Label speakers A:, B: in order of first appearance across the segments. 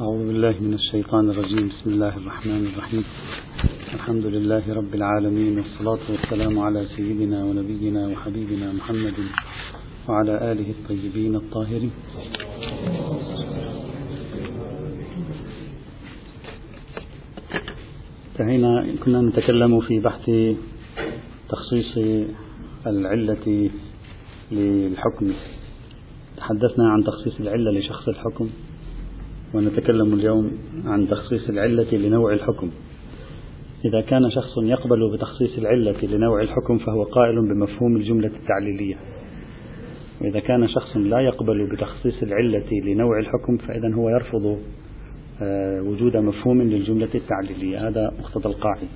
A: أعوذ بالله من الشيطان الرجيم. بسم الله الرحمن الرحيم. الحمد لله رب العالمين والصلاة والسلام على سيدنا ونبينا وحبيبنا محمد وعلى آله الطيبين الطاهرين. انتهينا كنا نتكلم في بحث تخصيص العلة للحكم. تحدثنا عن تخصيص العلة لشخص الحكم. ونتكلم اليوم عن تخصيص العلة لنوع الحكم. إذا كان شخص يقبل بتخصيص العلة لنوع الحكم فهو قائل بمفهوم الجملة التعليلية. وإذا كان شخص لا يقبل بتخصيص العلة لنوع الحكم فإذا هو يرفض آه، وجود مفهوم للجملة التعليلية. هذا مقتضى القاعدة.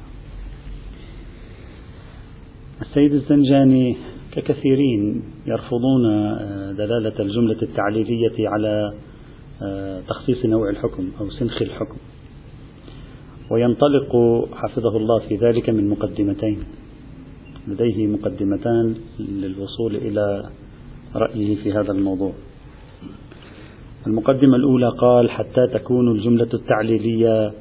A: السيد الزنجاني ككثيرين يرفضون آه، دلالة الجملة التعليلية على تخصيص نوع الحكم أو سنخ الحكم. وينطلق حفظه الله في ذلك من مقدمتين. لديه مقدمتان للوصول إلى رأيه في هذا الموضوع. المقدمة الأولى قال حتى تكون الجملة التعليلية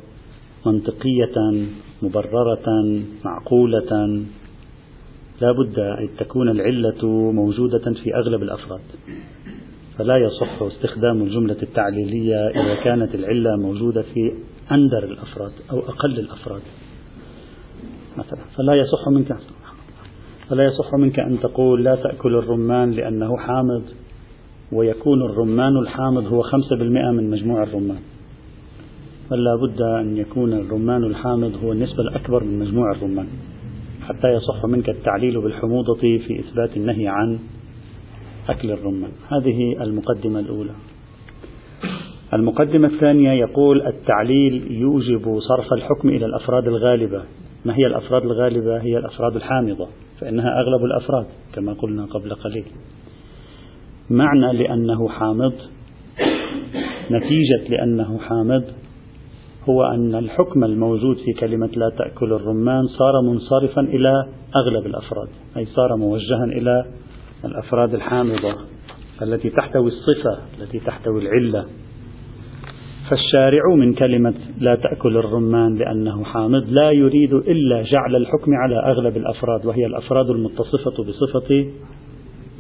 A: منطقية مبررة معقولة. لا بد أن تكون العلة موجودة في أغلب الأفراد. فلا يصح استخدام الجملة التعليلية إذا كانت العلة موجودة في أندر الأفراد أو أقل الأفراد. مثلا فلا يصح منك فلا يصح منك أن تقول لا تأكل الرمان لأنه حامض ويكون الرمان الحامض هو خمسة بالمئة من مجموع الرمان. بل لا بد أن يكون الرمان الحامض هو النسبة الأكبر من مجموع الرمان. حتى يصح منك التعليل بالحموضة في إثبات النهي عن أكل الرمان. هذه المقدمة الأولى. المقدمة الثانية يقول التعليل يوجب صرف الحكم إلى الأفراد الغالبة. ما هي الأفراد الغالبة؟ هي الأفراد الحامضة فإنها أغلب الأفراد كما قلنا قبل قليل. معنى لأنه حامض نتيجة لأنه حامض هو أن الحكم الموجود في كلمة لا تأكل الرمان صار منصرفا إلى أغلب الأفراد أي صار موجها إلى الأفراد الحامضة التي تحتوي الصفة التي تحتوي العلة. فالشارع من كلمة لا تأكل الرمان لأنه حامض لا يريد إلا جعل الحكم على أغلب الأفراد وهي الأفراد المتصفة بصفة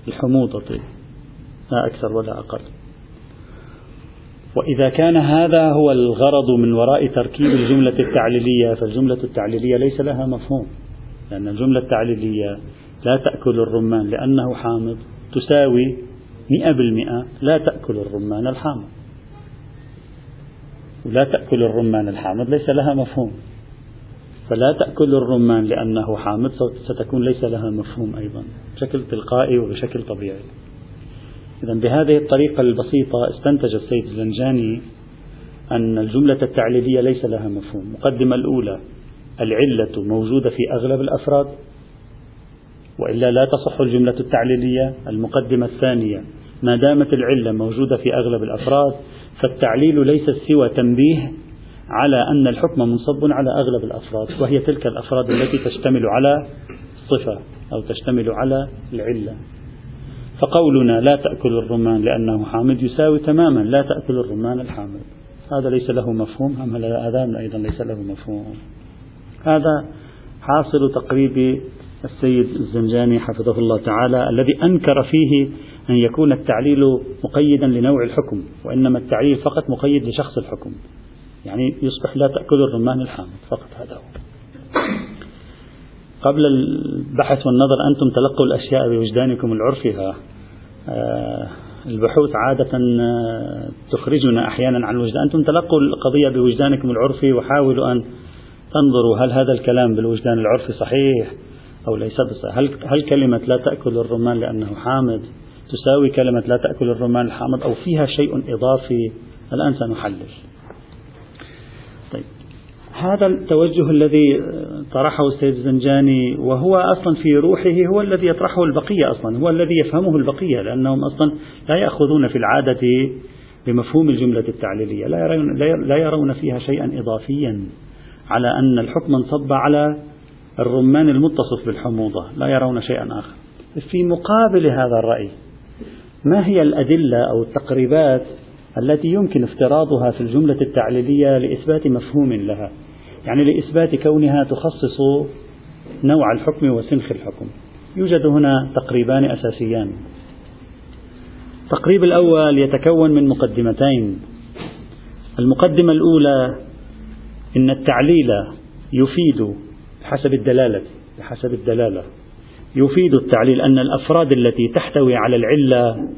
A: الحموضة لا أكثر ولا أقل. وإذا كان هذا هو الغرض من وراء تركيب الجملة التعليلية فالجملة التعليلية ليس لها مفهوم لأن الجملة التعليلية لا تأكل الرمان لأنه حامض. تساوي مئة بالمئة. لا تأكل الرمان الحامض. ولا تأكل الرمان الحامض ليس لها مفهوم. فلا تأكل الرمان لأنه حامض ستكون ليس لها مفهوم أيضا بشكل تلقائي وبشكل طبيعي. إذا بهذه الطريقة البسيطة استنتج السيد الزنجاني أن الجملة التعليلية ليس لها مفهوم. المقدمة الأولى العلة موجودة في أغلب الأفراد. وإلا لا تصح الجملة التعليلية المقدمة الثانية. ما دامت العلة موجودة في أغلب الأفراد فالتعليل ليس سوى تنبيه على أن الحكم منصب على أغلب الأفراد وهي تلك الأفراد التي تشتمل على الصفة أو تشتمل على العلة. فقولنا لا تأكل الرمان لأنه حامض يساوي تماما لا تأكل الرمان الحامض هذا ليس له مفهوم هم هذا أيضا ليس له مفهوم؟ هذا حاصل تقريب السيد الزنجاني حفظه الله تعالى الذي أنكر فيه أن يكون التعليل مقيدا لنوع الحكم وإنما التعليل فقط مقيد لشخص الحكم. يعني يصبح لا تأكل الرمان الحامض فقط هذا هو. قبل البحث والنظر أنتم تلقوا الأشياء بوجدانكم العرفي آه، البحوث عادة آه، تخرجنا أحيانا عن الوجدان أنتم تلقوا القضية بوجدانكم العرفي وحاولوا أن تنظروا هل هذا الكلام بالوجدان العرفي صحيح؟ أو ليس هل, هل كلمة لا تأكل الرمان لأنه حامض تساوي كلمة لا تأكل الرمان الحامض أو فيها شيء إضافي؟ الآن سنحلل. طيب. هذا التوجه الذي طرحه السيد الزنجاني وهو أصلا في روحه هو الذي يطرحه البقية أصلا هو الذي يفهمه البقية لأنهم أصلا لا يأخذون في العادة بمفهوم الجملة التعليلية لا يرون, لا يرون فيها شيئا إضافيا على أن الحكم انصب على الرمان المتصف بالحموضة لا يرون شيئا آخر. في مقابل هذا الرأي ما هي الأدلة أو التقريبات التي يمكن افتراضها في الجملة التعليلية لإثبات مفهوم لها؟ يعني لإثبات كونها تخصص نوع الحكم وسنخ الحكم. يوجد هنا تقريبان أساسيان. التقريب الأول يتكون من مقدمتين. المقدمة الأولى إن التعليل يفيد بحسب الدلالة بحسب الدلالة. يفيد التعليل أن الأفراد التي تحتوي على العلة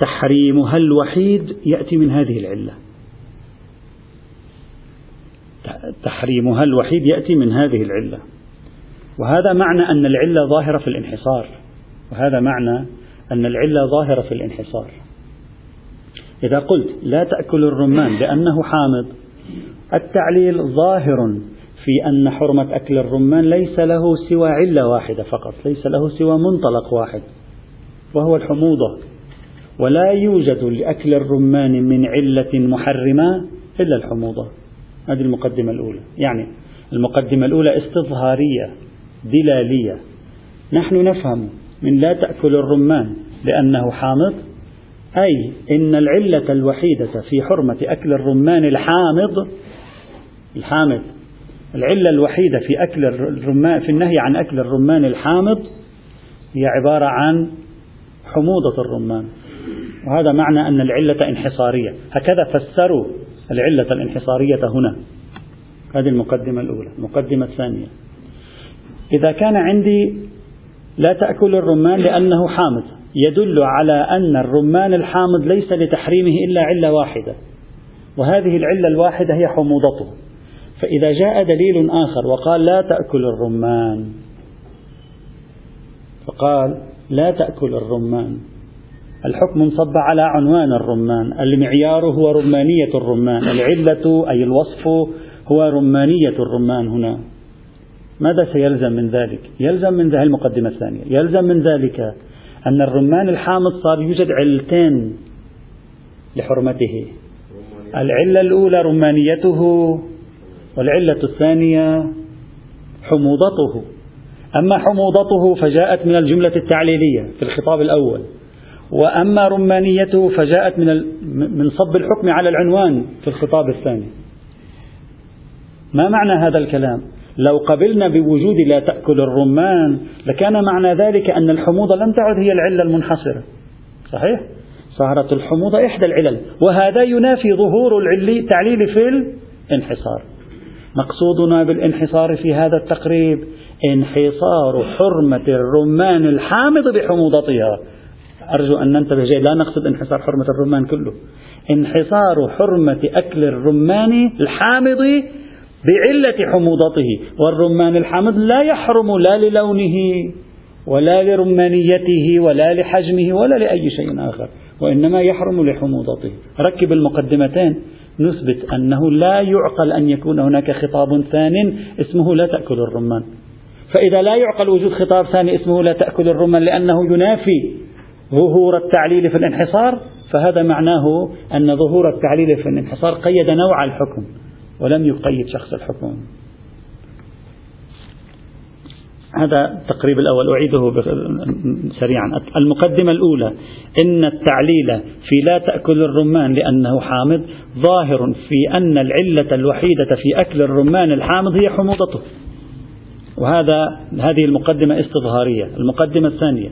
A: تحريمها الوحيد يأتي من هذه العلة. تحريمها الوحيد يأتي من هذه العلة. وهذا معنى أن العلة ظاهرة في الانحصار. وهذا معنى أن العلة ظاهرة في الانحصار. إذا قلت لا تأكل الرمان لأنه حامض التعليل ظاهر في أن حرمة أكل الرمان ليس له سوى علة واحدة فقط ليس له سوى منطلق واحد وهو الحموضة. ولا يوجد لأكل الرمان من علة محرمة إلا الحموضة. هذه المقدمة الأولى. يعني المقدمة الأولى استظهارية دلالية. نحن نفهم من لا تأكل الرمان لأنه حامض أي إن العلة الوحيدة في حرمة أكل الرمان الحامض الحامض العلة الوحيدة في أكل الرمان في النهي عن أكل الرمان الحامض هي عبارة عن حموضة الرمان. وهذا معنى أن العلة انحصارية. هكذا فسروا العلة الانحصارية هنا. هذه المقدمة الأولى المقدمة الثانية. إذا كان عندي لا تأكل الرمان لأنه حامض يدل على أن الرمان الحامض ليس لتحريمه إلا علة واحدة. وهذه العلة الواحدة هي حموضته. فإذا جاء دليل آخر وقال لا تأكل الرمان. فقال لا تأكل الرمان. الحكم انصب على عنوان الرمان. المعيار هو رمانية الرمان. العلة أي الوصف هو رمانية الرمان هنا. ماذا سيلزم من ذلك؟ يلزم من ذلك المقدمة الثانية. يلزم من ذلك أن الرمان الحامض صار يوجد علتين لحرمته. العلة الأولى رمانيته والعلة الثانية حموضته. أما حموضته فجاءت من الجملة التعليلية في الخطاب الأول. وأما رمانيته فجاءت من من صب الحكم على العنوان في الخطاب الثاني. ما معنى هذا الكلام؟ لو قبلنا بوجود لا تأكل الرمان لكان معنى ذلك أن الحموضة لم تعد هي العلة المنحصرة. صحيح؟ صارت الحموضة إحدى العلل وهذا ينافي ظهور التعليل في الانحصار. مقصودنا بالانحصار في هذا التقريب انحصار حرمة الرمان الحامض بحموضتها. أرجو أن ننتبه جيد لا نقصد انحصار حرمة الرمان كله. انحصار حرمة أكل الرمان الحامض بعلة حموضته. والرمان الحامض لا يحرم لا للونه ولا لرمانيته ولا لحجمه ولا لأي شيء آخر وإنما يحرم لحموضته. ركب المقدمتين. نثبت أنه لا يعقل أن يكون هناك خطاب ثان اسمه لا تأكل الرمان. فإذا لا يعقل وجود خطاب ثاني اسمه لا تأكل الرمان لأنه ينافي ظهور التعليل في الانحصار فهذا معناه أن ظهور التعليل في الانحصار قيد نوع الحكم ولم يقيد شخص الحكم. هذا التقريب الأول أعيده سريعا. المقدمة الأولى إن التعليل في لا تأكل الرمان لأنه حامض ظاهر في أن العلة الوحيدة في أكل الرمان الحامض هي حموضته. وهذا هذه المقدمة استظهارية. المقدمة الثانية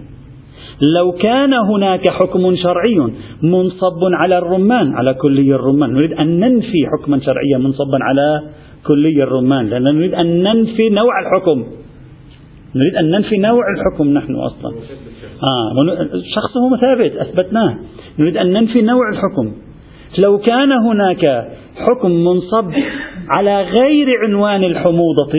A: لو كان هناك حكم شرعي منصب على الرمان على كلي الرمان. نريد أن ننفي حكما شرعيا منصبا على كلي الرمان لأن نريد أن ننفي نوع الحكم. نريد أن ننفي نوع الحكم نحن أصلا. آه الشخص هو ثابت أثبتناه. نريد أن ننفي نوع الحكم. لو كان هناك حكم منصب على غير عنوان الحموضة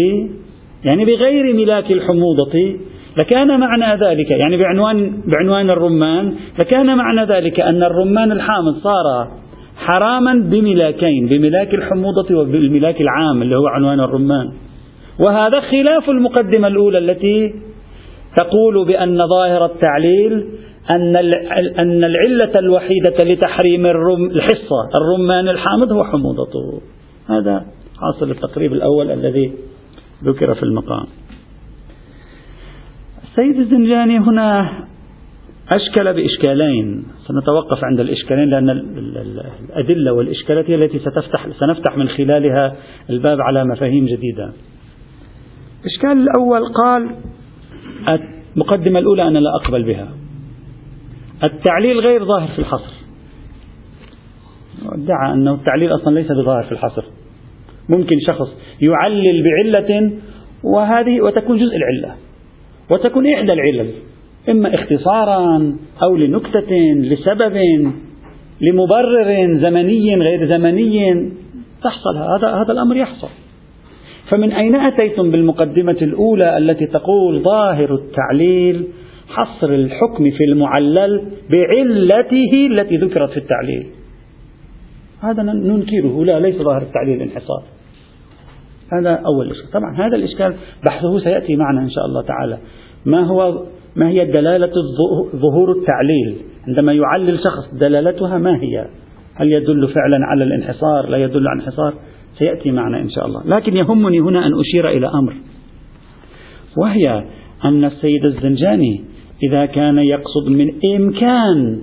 A: يعني بغير ملاك الحموضة لكان معنى ذلك يعني بعنوان بعنوان الرمان لكان معنى ذلك أن الرمان الحامض صار حراما بملاكين بملاك الحموضة وبالملاك العام اللي هو عنوان الرمان. وهذا خلاف المقدمة الأولى التي تقول بأن ظاهر التعليل أن أن العلة الوحيدة لتحريم الرم الحصة الرمان الحامض هو حموضته هذا حاصل التقريب الأول الذي ذكر في المقام. السيد الزنجاني هنا أشكل بإشكالين. سنتوقف عند الإشكالين لأن الأدلة والإشكالات هي التي ستفتح سنفتح من خلالها الباب على مفاهيم جديدة. الإشكال الأول؟ قال المقدمة الأولى أنا لا أقبل بها. التعليل غير ظاهر في الحصر. ادعى أنه التعليل أصلا ليس بظاهر في الحصر. ممكن شخص يعلل بعلة وهذه وتكون جزء العلة. وتكون إحدى العلل إما اختصارا أو لنكتة لسبب لمبرر زمني غير زمني تحصل. هذا هذا الأمر يحصل. فمن أين أتيتم بالمقدمة الأولى التي تقول ظاهر التعليل حصر الحكم في المعلل بعلته التي ذكرت في التعليل؟ هذا ننكره لا ليس ظاهر التعليل انحصار هذا أول إشكال. طبعا هذا الإشكال بحثه سيأتي معنا إن شاء الله تعالى. ما هو ما هي دلالة ظهور التعليل؟ عندما يعلل شخص دلالتها ما هي؟ هل يدل فعلا على الانحصار؟ لا يدل على الانحصار. سيأتي معنا إن شاء الله. لكن يهمني هنا أن أشير إلى أمر. وهي أن السيد الزنجاني إذا كان يقصد من إمكان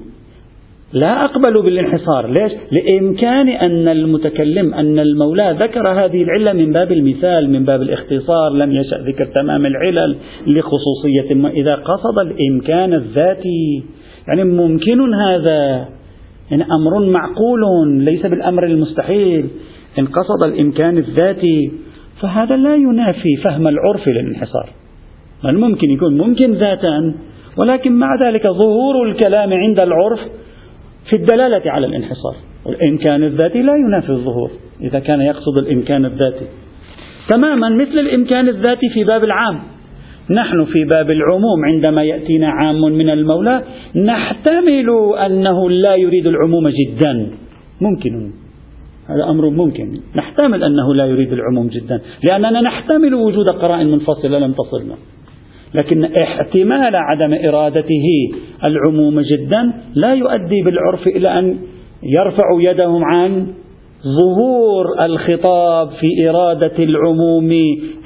A: لا أقبل بالانحصار. ليش؟ لإمكان أن المتكلم أن المولى ذكر هذه العلة من باب المثال من باب الاختصار لم يشأ ذكر تمام العلل لخصوصية. ما إذا قصد الإمكان الذاتي يعني ممكن هذا يعني أمر معقول ليس بالأمر المستحيل. إن قصد الإمكان الذاتي فهذا لا ينافي فهم العرف للانحصار. بل ممكن يكون ممكن ذاتا ولكن مع ذلك ظهور الكلام عند العرف في الدلالة على الانحصار. والإمكان الذاتي لا ينافي الظهور إذا كان يقصد الإمكان الذاتي. تماما مثل الإمكان الذاتي في باب العام. نحن في باب العموم عندما يأتينا عام من المولى نحتمل أنه لا يريد العموم جدا. ممكن. هذا أمر ممكن. نحتمل أنه لا يريد العموم جدا لأننا نحتمل وجود قرائن منفصلة لم تصلنا. لكن احتمال عدم إرادته العموم جدا لا يؤدي بالعرف إلى أن يرفع يدهم عن ظهور الخطاب في إرادة العموم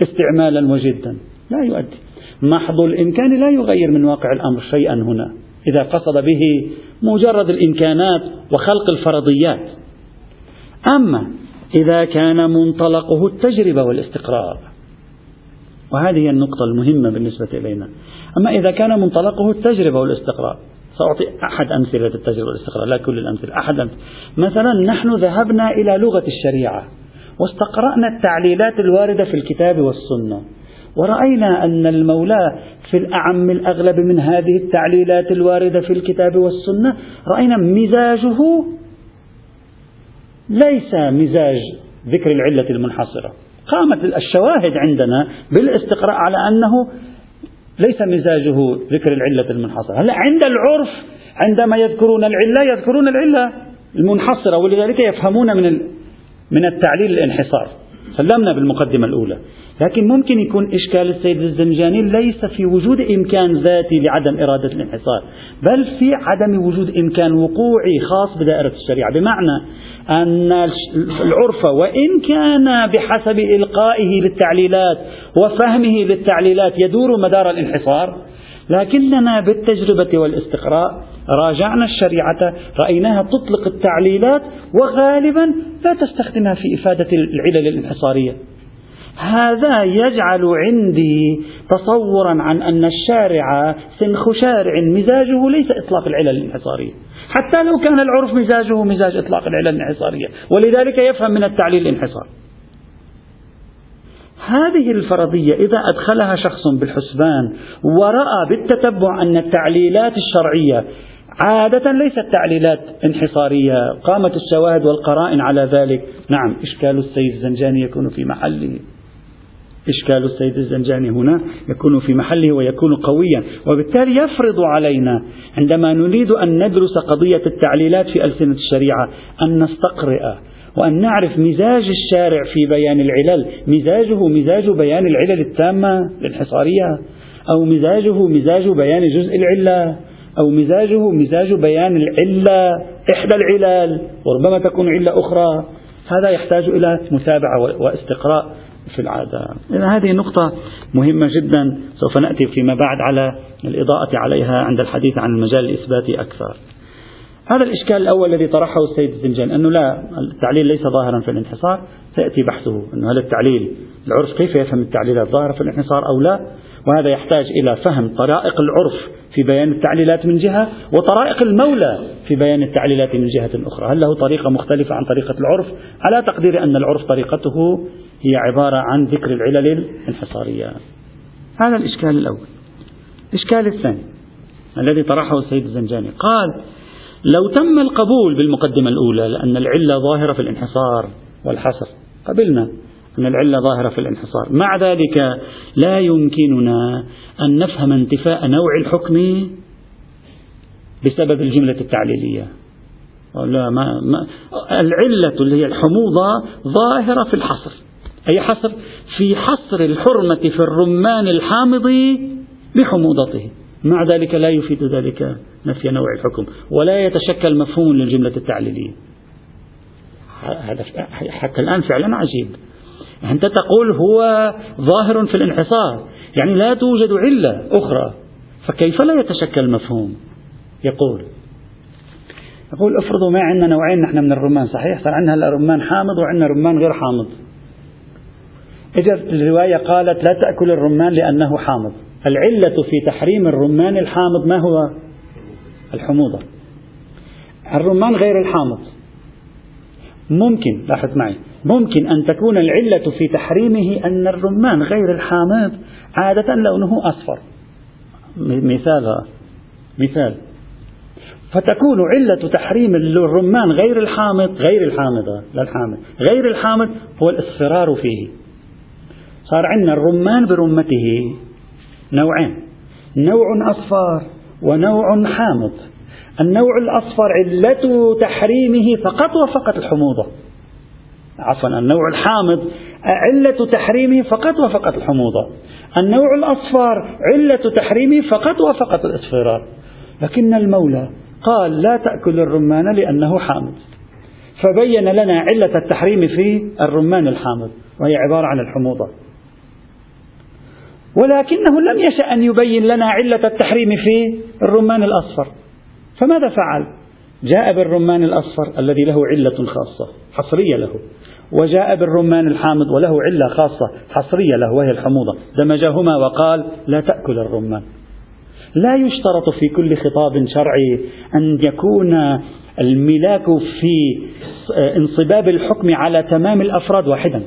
A: استعمالا وجدا. لا يؤدي. محض الإمكان لا يغير من واقع الأمر شيئا هنا. إذا قصد به مجرد الإمكانات وخلق الفرضيات. أما إذا كان منطلقه التجربة والاستقراء وهذه النقطة المهمة بالنسبة إلينا أما إذا كان منطلقه التجربة والاستقراء سأعطي أحد أمثلة التجربة والاستقراء لا كل الأمثلة أحد أمثلة. مثلا نحن ذهبنا إلى لغة الشريعة واستقرأنا التعليلات الواردة في الكتاب والسنة ورأينا أن المولى في الأعم الأغلب من هذه التعليلات الواردة في الكتاب والسنة رأينا مزاجه ليس مزاج ذكر العلة المنحصرة. قامت الشواهد عندنا بالاستقراء على أنه ليس مزاجه ذكر العلة المنحصرة. هلا عند العرف عندما يذكرون العلة يذكرون العلة المنحصرة ولذلك يفهمون من من التعليل الانحصار. سلمنا بالمقدمة الأولى. لكن ممكن يكون إشكال السيد الزنجاني ليس في وجود إمكان ذاتي لعدم إرادة الانحصار بل في عدم وجود إمكان وقوعي خاص بدائرة الشريعة. بمعنى أن العرف وإن كان بحسب إلقائه للتعليلات وفهمه للتعليلات يدور مدار الانحصار لكننا بالتجربة والاستقراء راجعنا الشريعة رأيناها تطلق التعليلات وغالبا لا تستخدمها في إفادة العلل الانحصارية. هذا يجعل عندي تصورا عن أن الشارع سنخ شارع مزاجه ليس إطلاق العلل الانحصارية. حتى لو كان العرف مزاجه مزاج إطلاق العلل الانحصارية. ولذلك يفهم من التعليل الانحصار. هذه الفرضية إذا أدخلها شخص بالحسبان ورأى بالتتبع أن التعليلات الشرعية عادة ليست تعليلات انحصارية قامت الشواهد والقرائن على ذلك. نعم إشكال السيد الزنجاني يكون في محله. إشكال السيد الزنجاني هنا يكون في محله ويكون قويا وبالتالي يفرض علينا عندما نريد أن ندرس قضية التعليلات في ألسنة الشريعة أن نستقرئ وأن نعرف مزاج الشارع في بيان العلل. مزاجه مزاج بيان العلل التامة الانحصارية أو مزاجه مزاج بيان جزء العلة أو مزاجه مزاج بيان العلة إحدى العلل وربما تكون علة أخرى. هذا يحتاج إلى متابعة واستقراء. في العادة. إذا هذه نقطة مهمة جدا سوف نأتي فيما بعد على الإضاءة عليها عند الحديث عن المجال الإثباتي أكثر. هذا الإشكال الأول الذي طرحه السيد الزنجان أنه لا التعليل ليس ظاهرا في الانحصار سيأتي بحثه أنه هل التعليل العرف كيف يفهم التعليلات ظاهرة في الانحصار أو لا؟ وهذا يحتاج إلى فهم طرائق العرف في بيان التعليلات من جهة وطرائق المولى في بيان التعليلات من جهة أخرى. هل له طريقة مختلفة عن طريقة العرف؟ على تقدير أن العرف طريقته هي عبارة عن ذكر العلل الانحصارية هذا الإشكال الأول. الإشكال الثاني الذي طرحه السيد الزنجاني. قال لو تم القبول بالمقدمة الأولى لأن العلة ظاهرة في الانحصار والحصر قبلنا أن العلة ظاهرة في الانحصار. مع ذلك لا يمكننا أن نفهم انتفاء نوع الحكم بسبب الجملة التعليلية. لا ما ما العلة اللي هي الحموضة ظاهرة في الحصر. أي حصر؟ في حصر الحرمة في الرمان الحامض بحموضته مع ذلك لا يفيد ذلك نفي نوع الحكم ولا يتشكل مفهوم للجملة التعليلية. هذا حتى الآن فعلا عجيب. أنت تقول هو ظاهر في الانحصار يعني لا توجد علة أخرى فكيف لا يتشكل مفهوم؟ يقول. يقول افرضوا ما عندنا نوعين نحن من الرمان صحيح؟ صار عندنا هلا رمان حامض وعندنا رمان غير حامض. إجت الرواية قالت لا تأكل الرمان لأنه حامض. العلة في تحريم الرمان الحامض ما هو؟ الحموضة. الرمان غير الحامض. ممكن لاحظ معي ممكن أن تكون العلة في تحريمه أن الرمان غير الحامض عادة لونه أصفر. مثال مثال. فتكون علة تحريم الرمان غير الحامض غير الحامض لا الحامض غير الحامض هو الإصفرار فيه. صار عندنا الرمان برمته. نوعين. نوع أصفر ونوع حامض. النوع الأصفر علة تحريمه فقط وفقط الحموضة. عفوا النوع الحامض علة تحريمه فقط وفقط الحموضة. النوع الأصفر علة تحريمه فقط وفقط الإصفرار. لكن المولى قال لا تأكل الرمان لأنه حامض. فبين لنا علة التحريم في الرمان الحامض وهي عبارة عن الحموضة. ولكنه لم يشأ أن يبين لنا علة التحريم في الرمان الأصفر. فماذا فعل؟ جاء بالرمان الأصفر الذي له علة خاصة حصرية له. وجاء بالرمان الحامض وله علة خاصة حصرية له وهي الحموضة. دمجهما وقال لا تأكل الرمان. لا يشترط في كل خطاب شرعي أن يكون الملاك في انصباب الحكم على تمام الأفراد واحدا.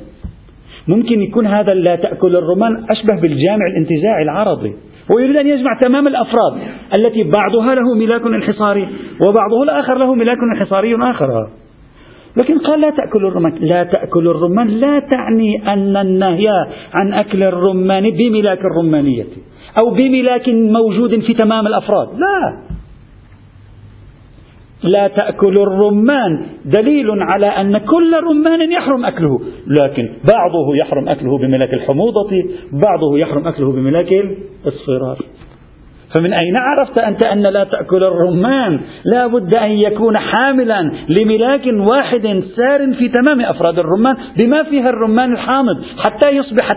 A: ممكن يكون هذا لا تأكل الرمان أشبه بالجامع الانتزاعي العربي هو يريد أن يجمع تمام الأفراد التي بعضها له ملاك انحصاري وبعضه الآخر له ملاك انحصاري آخر. لكن قال لا تأكل الرمان. لا تأكل الرمان لا تعني أن النهي عن أكل الرمان بملاك الرمانية أو بملاك موجود في تمام الأفراد. لا. لا تأكل الرمان. دليل على أن كل رمان يحرم أكله. لكن بعضه يحرم أكله بملاك الحموضة بعضه يحرم أكله بملاك الإصفرار فمن أين عرفت أنت أن لا تأكل الرمان؟ لا بد أن يكون حاملا لملاك واحد سار في تمام أفراد الرمان بما فيها الرمان الحامض. حتى يصبح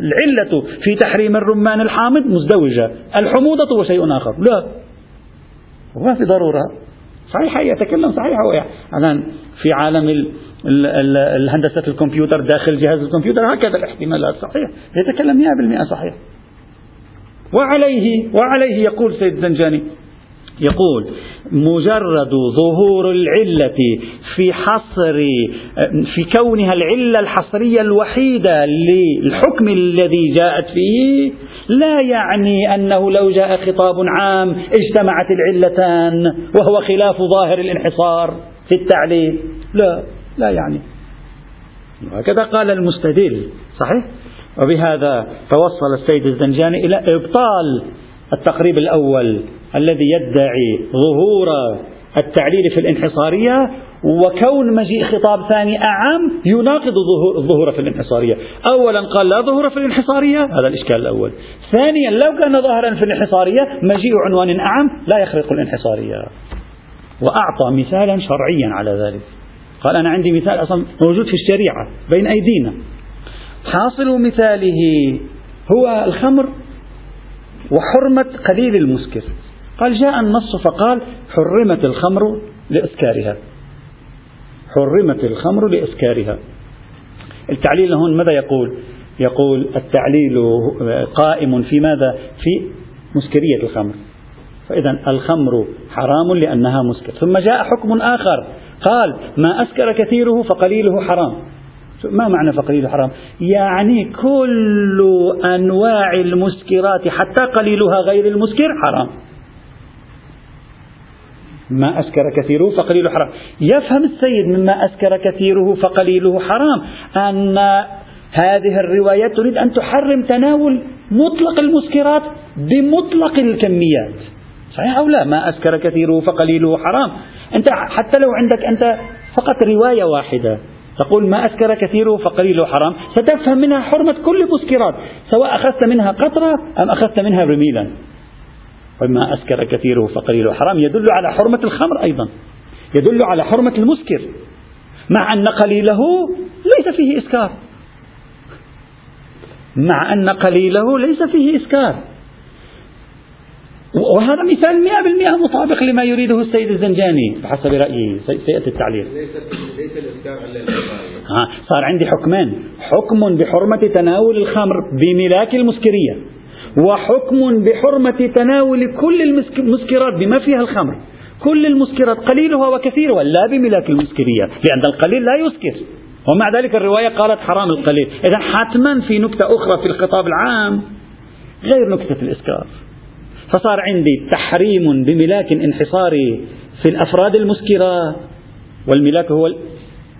A: العلة في تحريم الرمان الحامض مزدوجة. الحموضة وشيء آخر. لا. ما في ضرورة. صحيح يتكلم صحيح. هو الآن في عالم الهندسة الكمبيوتر داخل جهاز الكمبيوتر هكذا الاحتمالات صحيح. يتكلم 100% صحيح. وعليه وعليه يقول سيد زنجاني يقول مجرد ظهور العلة في حصر في كونها العلة الحصرية الوحيدة للحكم الذي جاءت فيه لا يعني أنه لو جاء خطاب عام اجتمعت العلتان وهو خلاف ظاهر الانحصار في التعليل. لا لا يعني. هكذا قال المستدل صحيح؟ وبهذا توصل السيد الزنجاني إلى إبطال التقريب الأول الذي يدعي ظهور التعليل في الانحصارية وكون مجيء خطاب ثاني أعم يناقض الظهور في الانحصارية. أولا قال لا ظهور في الانحصارية هذا الإشكال الأول. ثانيا لو كان ظاهرا في الانحصارية مجيء عنوان أعم لا يخرق الانحصارية. وأعطى مثالا شرعيا على ذلك. قال أنا عندي مثال أصلا موجود في الشريعة بين أيدينا. حاصل مثاله هو الخمر وحرمة قليل المسكر. قال جاء النص فقال حرمت الخمر لإسكارها. حرمت الخمر لإسكارها التعليل هون ماذا يقول؟ يقول التعليل قائم في ماذا؟ في مسكرية الخمر. فإذا الخمر حرام لأنها مسكر. ثم جاء حكم آخر. قال ما أسكر كثيره فقليله حرام. ما معنى فقليله حرام؟ يعني كل أنواع المسكرات حتى قليلها غير المسكر حرام. ما أسكر كثيره فقليله حرام. يفهم السيد مما أسكر كثيره فقليله حرام. أن هذه الروايات تريد أن تحرم تناول مطلق المسكرات بمطلق الكميات. صحيح أو لا؟ ما أسكر كثيره فقليله حرام. أنت حتى لو عندك أنت فقط رواية واحدة تقول ما أسكر كثيره فقليله حرام ستفهم منها حرمة كل المسكرات سواء أخذت منها قطرة أم أخذت منها رميلا وما أسكر كثيره فقليله. حرام. يدل على حرمة الخمر أيضا. يدل على حرمة المسكر. مع أن قليله ليس فيه إسكار. مع أن قليله ليس فيه إسكار. وهذا مثال مئة بالمئة مطابق لما يريده السيد الزنجاني بحسب رأيي. سيأتي التعليل. ليس الإسكار ها صار عندي حكمان حكم بحرمة تناول الخمر بملاك المسكرية. وحكم بحرمة تناول كل المسكرات بما فيها الخمر. كل المسكرات قليلها وكثيرها لا بملاك المسكرية لأن القليل لا يسكر. ومع ذلك الرواية قالت حرام القليل. إذا حتما في نكتة أخرى في الخطاب العام غير نكتة الإسكار فصار عندي تحريم بملاك انحصاري في الأفراد المسكرة والملاك هو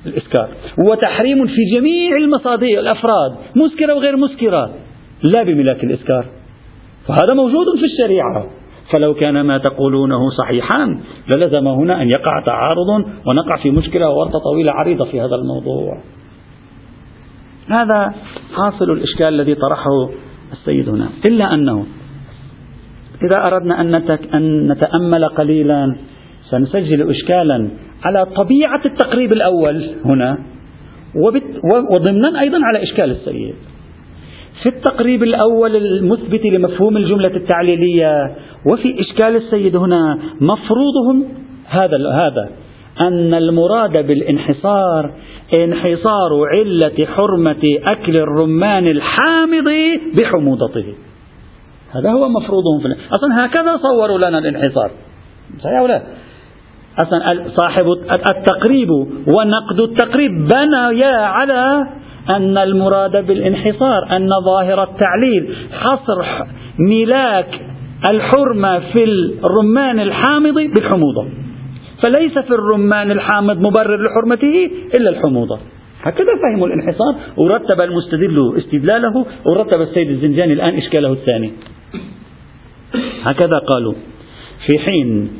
A: الإسكار وتحريم في جميع المصادر الأفراد مسكرة وغير مسكرة لا بملاك الإسكار فهذا موجود في الشريعة. فلو كان ما تقولونه صحيحا للزم هنا أن يقع تعارض ونقع في مشكلة وورطة طويلة عريضة في هذا الموضوع. هذا حاصل الإشكال الذي طرحه السيد هنا. إلا أنه إذا أردنا أن نتأمل قليلا سنسجل إشكالا على طبيعة التقريب الأول هنا وضمنا أيضا على إشكال السيد. في التقريب الأول المثبت لمفهوم الجملة التعليلية وفي إشكال السيد هنا مفروضهم هذا هذا أن المراد بالانحصار انحصار علة حرمة أكل الرمان الحامض بحموضته. هذا هو مفروضهم في أصلا هكذا صوروا لنا الانحصار. صحيح ولا أصلا صاحب التقريب ونقد التقريب بنيا على أن المراد بالانحصار أن ظاهر التعليل. حصر ملاك الحرمة في الرمان الحامض بالحموضة. فليس في الرمان الحامض مبرر لحرمته إلا الحموضة. هكذا فهموا الانحصار ورتب المستدل استدلاله ورتب السيد الزنجاني الآن إشكاله الثاني. هكذا قالوا. في حين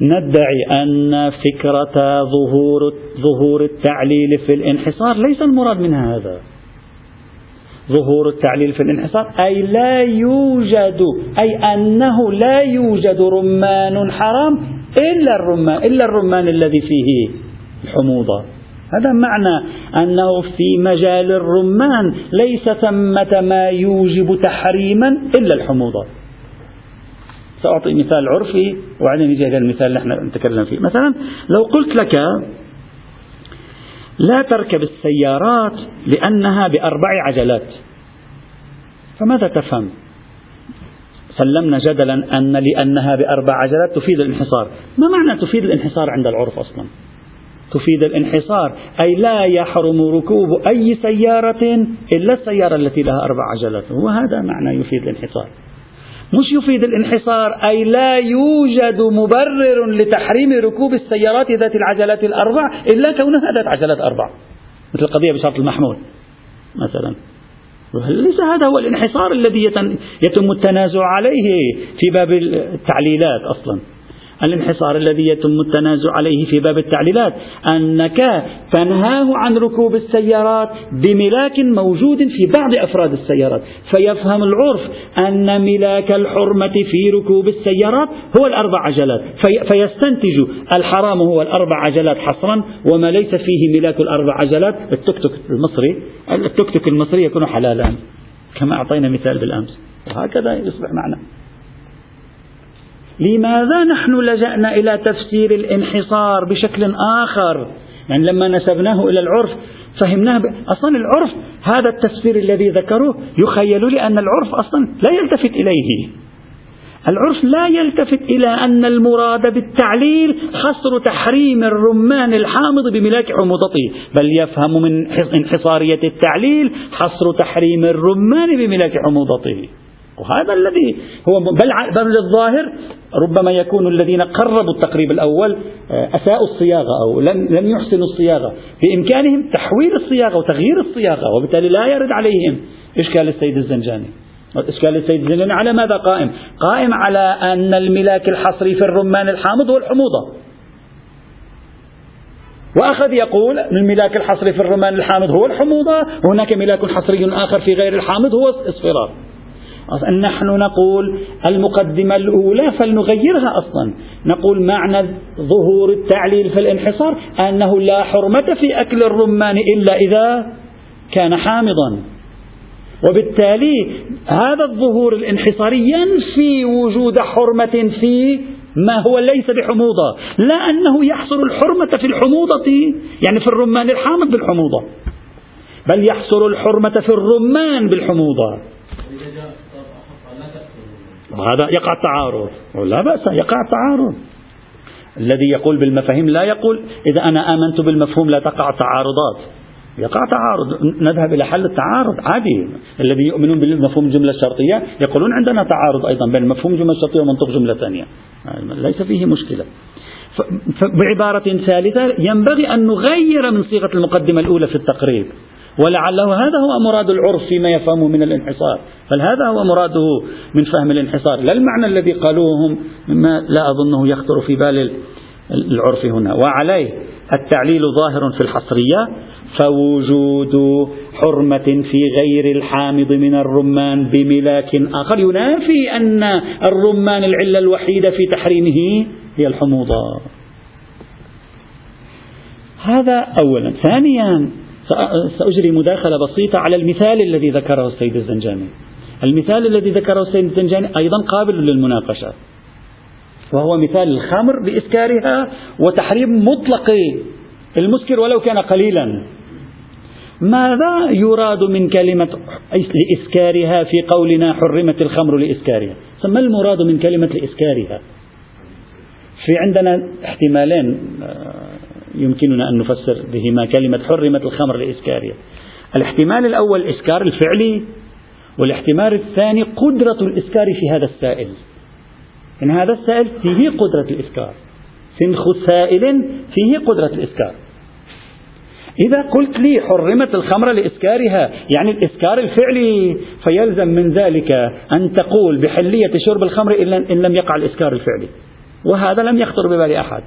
A: ندعي أن فكرة ظهور ظهور التعليل في الانحصار ليس المراد منها هذا. ظهور التعليل في الانحصار أي لا يوجد أي أنه لا يوجد رمان حرام إلا الرمان إلا الرمان الذي فيه الحموضة. هذا معنى أنه في مجال الرمان ليس ثمة ما يوجب تحريما إلا الحموضة. سأعطي مثال عرفي وبعدين يجي هذا المثال اللي إحنا نتكلم فيه. مثلا لو قلت لك لا تركب السيارات لأنها بأربع عجلات فماذا تفهم؟ سلمنا جدلا أن لأنها بأربع عجلات تفيد الانحصار. ما معنى تفيد الانحصار عند العرف أصلا؟ تفيد الانحصار أي لا يحرم ركوب أي سيارة إلا السيارة التي لها أربع عجلات. وهذا معنى يفيد الانحصار. مش يفيد الانحصار أي لا يوجد مبرر لتحريم ركوب السيارات ذات العجلات الأربع إلا كونها ذات عجلات أربع مثل القضية بشرط المحمول مثلا. ليس هذا هو الانحصار الذي يتم التنازع عليه في باب التعليلات أصلا. الانحصار الذي يتم التنازع عليه في باب التعليلات. أنك تنهاه عن ركوب السيارات بملاك موجود في بعض أفراد السيارات. فيفهم العرف أن ملاك الحرمة في ركوب السيارات هو الأربع عجلات. في فيستنتج الحرام هو الأربع عجلات حصرا وما ليس فيه ملاك الأربع عجلات. التوك توك المصري التوك توك المصري يكون حلالا. كما أعطينا مثال بالأمس. وهكذا يصبح معنا. لماذا نحن لجأنا إلى تفسير الانحصار بشكل آخر؟ يعني لما نسبناه إلى العرف فهمناه ب... أصلا العرف هذا التفسير الذي ذكروه يخيل لي أن العرف أصلا لا يلتفت إليه. العرف لا يلتفت إلى أن المراد بالتعليل حصر تحريم الرمان الحامض بملاك حموضته بل يفهم من انحصارية التعليل حصر تحريم الرمان بملاك حموضته وهذا الذي هو بل بل للظاهر ربما يكون الذين قربوا التقريب الأول آه، أساءوا الصياغة أو لم لم يحسنوا الصياغة، بإمكانهم تحويل الصياغة وتغيير الصياغة وبالتالي لا يرد عليهم إشكال السيد الزنجاني. إشكال السيد الزنجاني على ماذا قائم؟ قائم على أن الملاك الحصري في الرمان الحامض هو الحموضة وأخذ يقول الملاك الحصري في الرمان الحامض هو الحموضة وهناك ملاك حصري آخر في غير الحامض هو الإصفرار نحن نقول المقدمة الأولى فلنغيرها أصلا. نقول معنى ظهور التعليل في الانحصار أنه لا حرمة في أكل الرمان إلا إذا كان حامضا. وبالتالي هذا الظهور الانحصاري ينفي وجود حرمة في ما هو ليس بحموضة. لا أنه يحصر الحرمة في الحموضة يعني في الرمان الحامض بالحموضة بل يحصر الحرمة في الرمان بالحموضة. وهذا يقع تعارض. لا بأس يقع تعارض. الذي يقول بالمفاهيم لا يقول إذا أنا آمنت بالمفهوم لا تقع تعارضات. يقع تعارض. نذهب إلى حل التعارض عادي. الذي يؤمنون بالمفهوم الجملة الشرطية يقولون عندنا تعارض أيضا بين مفهوم الجملة الشرطية ومنطق جملة ثانية. ليس فيه مشكلة. بعبارة ثالثة ينبغي أن نغير من صيغة المقدمة الأولى في التقريب. ولعله هذا هو مراد العرف فيما يفهمه من الانحصار. بل هذا هو مراده من فهم الانحصار. لا المعنى الذي قالوه هم مما لا أظنه يخطر في بال العرف هنا. وعليه التعليل ظاهر في الحصرية. فوجود حرمة في غير الحامض من الرمان بملاك آخر. ينافي أن الرمان العلة الوحيدة في تحريمه هي الحموضة. هذا أولا. ثانيا سأجري مداخلة بسيطة على المثال الذي ذكره السيد الزنجاني. المثال الذي ذكره السيد الزنجاني أيضا قابل للمناقشة وهو مثال الخمر بإسكارها وتحريم مطلق المسكر ولو كان قليلا. ماذا يراد من كلمة لإسكارها في قولنا حرمت الخمر لإسكارها ما المراد من كلمة لإسكارها في عندنا احتمالين يمكننا أن نفسر بهما. كلمة حرمت الخمر لإسكارها الاحتمال الأول الإسكار الفعلي والاحتمال الثاني قدرة الإسكار في هذا السائل. إن هذا السائل فيه قدرة الإسكار. سنخ سائل فيه قدرة الإسكار. إذا قلت لي حرمت الخمر لإسكارها يعني الإسكار الفعلي فيلزم من ذلك أن تقول بحلية شرب الخمر إن لم يقع الإسكار الفعلي. وهذا لم يخطر ببال أحد.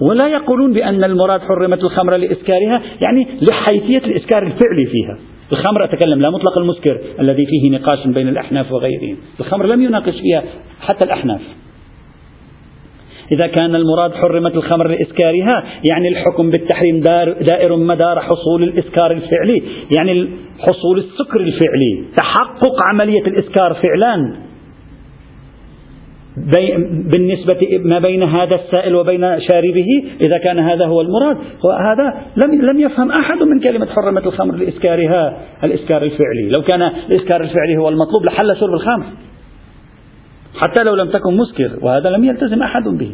A: ولا يقولون بأن المراد حرمت الخمر لإسكارها يعني لحيثية الإسكار الفعلي فيها. الخمر أتكلم لا مطلق المسكر الذي فيه نقاش بين الأحناف وغيرهم. الخمر لم يناقش فيها حتى الأحناف. إذا كان المراد حرمت الخمر لإسكارها يعني الحكم بالتحريم دائر مدار حصول الإسكار الفعلي يعني حصول السكر الفعلي تحقق عملية الإسكار فعلا. بالنسبة ما بين هذا السائل وبين شاربه إذا كان هذا هو المراد. وهذا لم لم يفهم أحد من كلمة حرمة الخمر لإسكارها الإسكار الفعلي. لو كان الإسكار الفعلي هو المطلوب لحل شرب الخمر. حتى لو لم تكن مسكر وهذا لم يلتزم أحد به.